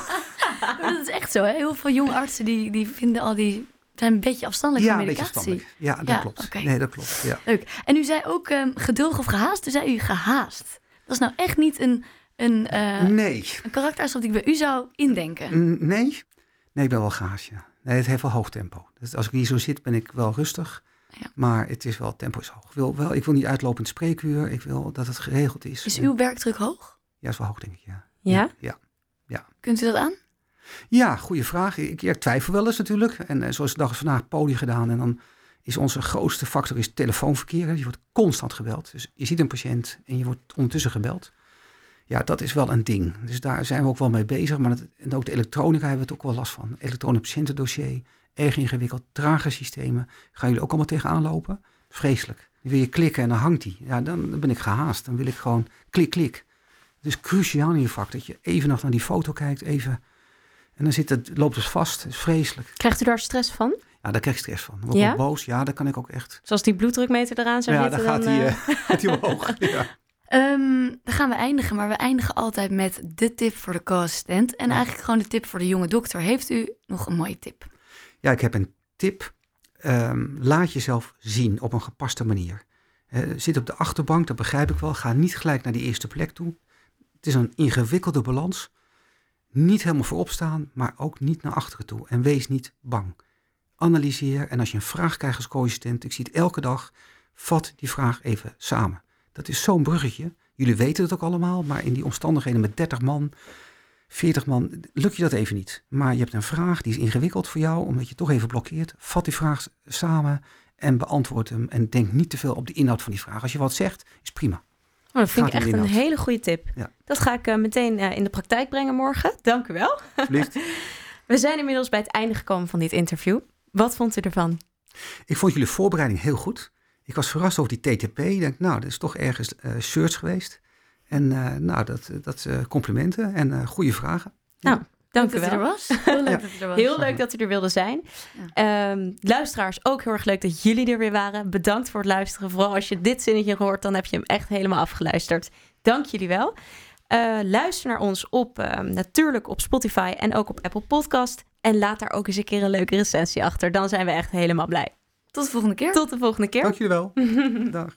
Dat is echt zo, hè? Heel veel jonge artsen die, die vinden al die... zijn een beetje afstandelijk Ja, van een beetje medicatie. Ja, dat Ja, klopt. Nee, dat klopt. Ja. Leuk. En u zei ook ehm, geduldig of gehaast. Toen zei u gehaast. Dat is nou echt niet een, een, eh Nee. een karaktereigenschap die ik bij u zou indenken. Nee? Nee, ik ben wel gaas, ja. Nee, het heeft wel hoog tempo. Dus als ik hier zo zit, ben ik wel rustig. Ja. Maar het is wel, het tempo is hoog. Ik wil, wel, ik wil niet uitlopend spreekuur. Ik wil dat het geregeld is. Is uw werkdruk hoog? Ja, is wel hoog, denk ik, ja. Ja? Ja, Kunt u dat aan? Ja goede vraag. Ik, twijfel wel eens natuurlijk. En eh, zoals de dag vandaag poli gedaan. En dan is onze grootste factor is telefoonverkeer. Je wordt constant gebeld. Dus je ziet een patiënt en je wordt ondertussen gebeld. Ja, dat is wel een ding. Dus daar zijn we ook wel mee bezig. Maar en ook de elektronica hebben we het ook wel last van. Elektronisch patiëntendossier, erg ingewikkeld, trage systemen. Gaan jullie ook allemaal tegenaan lopen? Vreselijk. Wil je klikken en dan hangt die. Ja, dan, ben ik gehaast. Dan wil ik gewoon klik, klik. Het is cruciaal in je vak dat je even nog naar die foto kijkt, even. En dan zit het, loopt het vast. Het is vreselijk. Krijgt u daar stress van? Ja, daar krijg ik stress van. Dan word ik Ja? boos. Ja, daar kan ik ook echt. Zoals die bloeddrukmeter eraan zou ja, dan zitten. gaat dan, hij eh, eh, gaat hij omhoog. Ja. Ehm, dan gaan we eindigen, maar we eindigen altijd met de tip voor de co-assistent. En eigenlijk gewoon de tip voor de jonge dokter. Heeft u nog een mooie tip? Ja, ik heb een tip. Ehm, laat jezelf zien op een gepaste manier. Eh, zit op de achterbank, dat begrijp ik wel. Ga niet gelijk naar die eerste plek toe. Het is een ingewikkelde balans. Niet helemaal voorop staan, maar ook niet naar achteren toe. En wees niet bang. Analyseer en als je een vraag krijgt als co-assistent, ik zie het elke dag, vat die vraag even samen. Dat is zo'n bruggetje. Jullie weten het ook allemaal, maar in die omstandigheden met 30 man, 40 man, lukt je dat even niet. Maar je hebt een vraag, die is ingewikkeld voor jou, omdat je toch even blokkeert. Vat die vraag samen en beantwoord hem. En denk niet te veel op de inhoud van die vraag. Als je wat zegt, is prima. Oh, dat vind ik echt een inhoud. hele goede tip. Ja. Dat ga ik eh, meteen eh, in de praktijk brengen morgen. Dank u wel. We zijn inmiddels bij het einde gekomen van dit interview. Wat vond u ervan? Ik vond jullie voorbereiding heel goed. Ik was verrast over die TTP. Ik denk, nou, dat is toch ergens eh shirts geweest. En nou, dat, dat complimenten en goede vragen. Dank u dat u er wel. was. Heel leuk dat u er was. Heel leuk dat u er wilde zijn. Ehm, luisteraars, ook heel erg leuk dat jullie er weer waren. Bedankt voor het luisteren. Vooral als je dit zinnetje hoort, dan heb je hem echt helemaal afgeluisterd. Dank jullie wel. Eh, luister naar ons op ehm, natuurlijk op Spotify en ook op Apple Podcast. En laat daar ook eens een keer een leuke recensie achter. Dan zijn we echt helemaal blij. Tot de volgende keer. Tot de volgende keer. Dank jullie wel. Dag.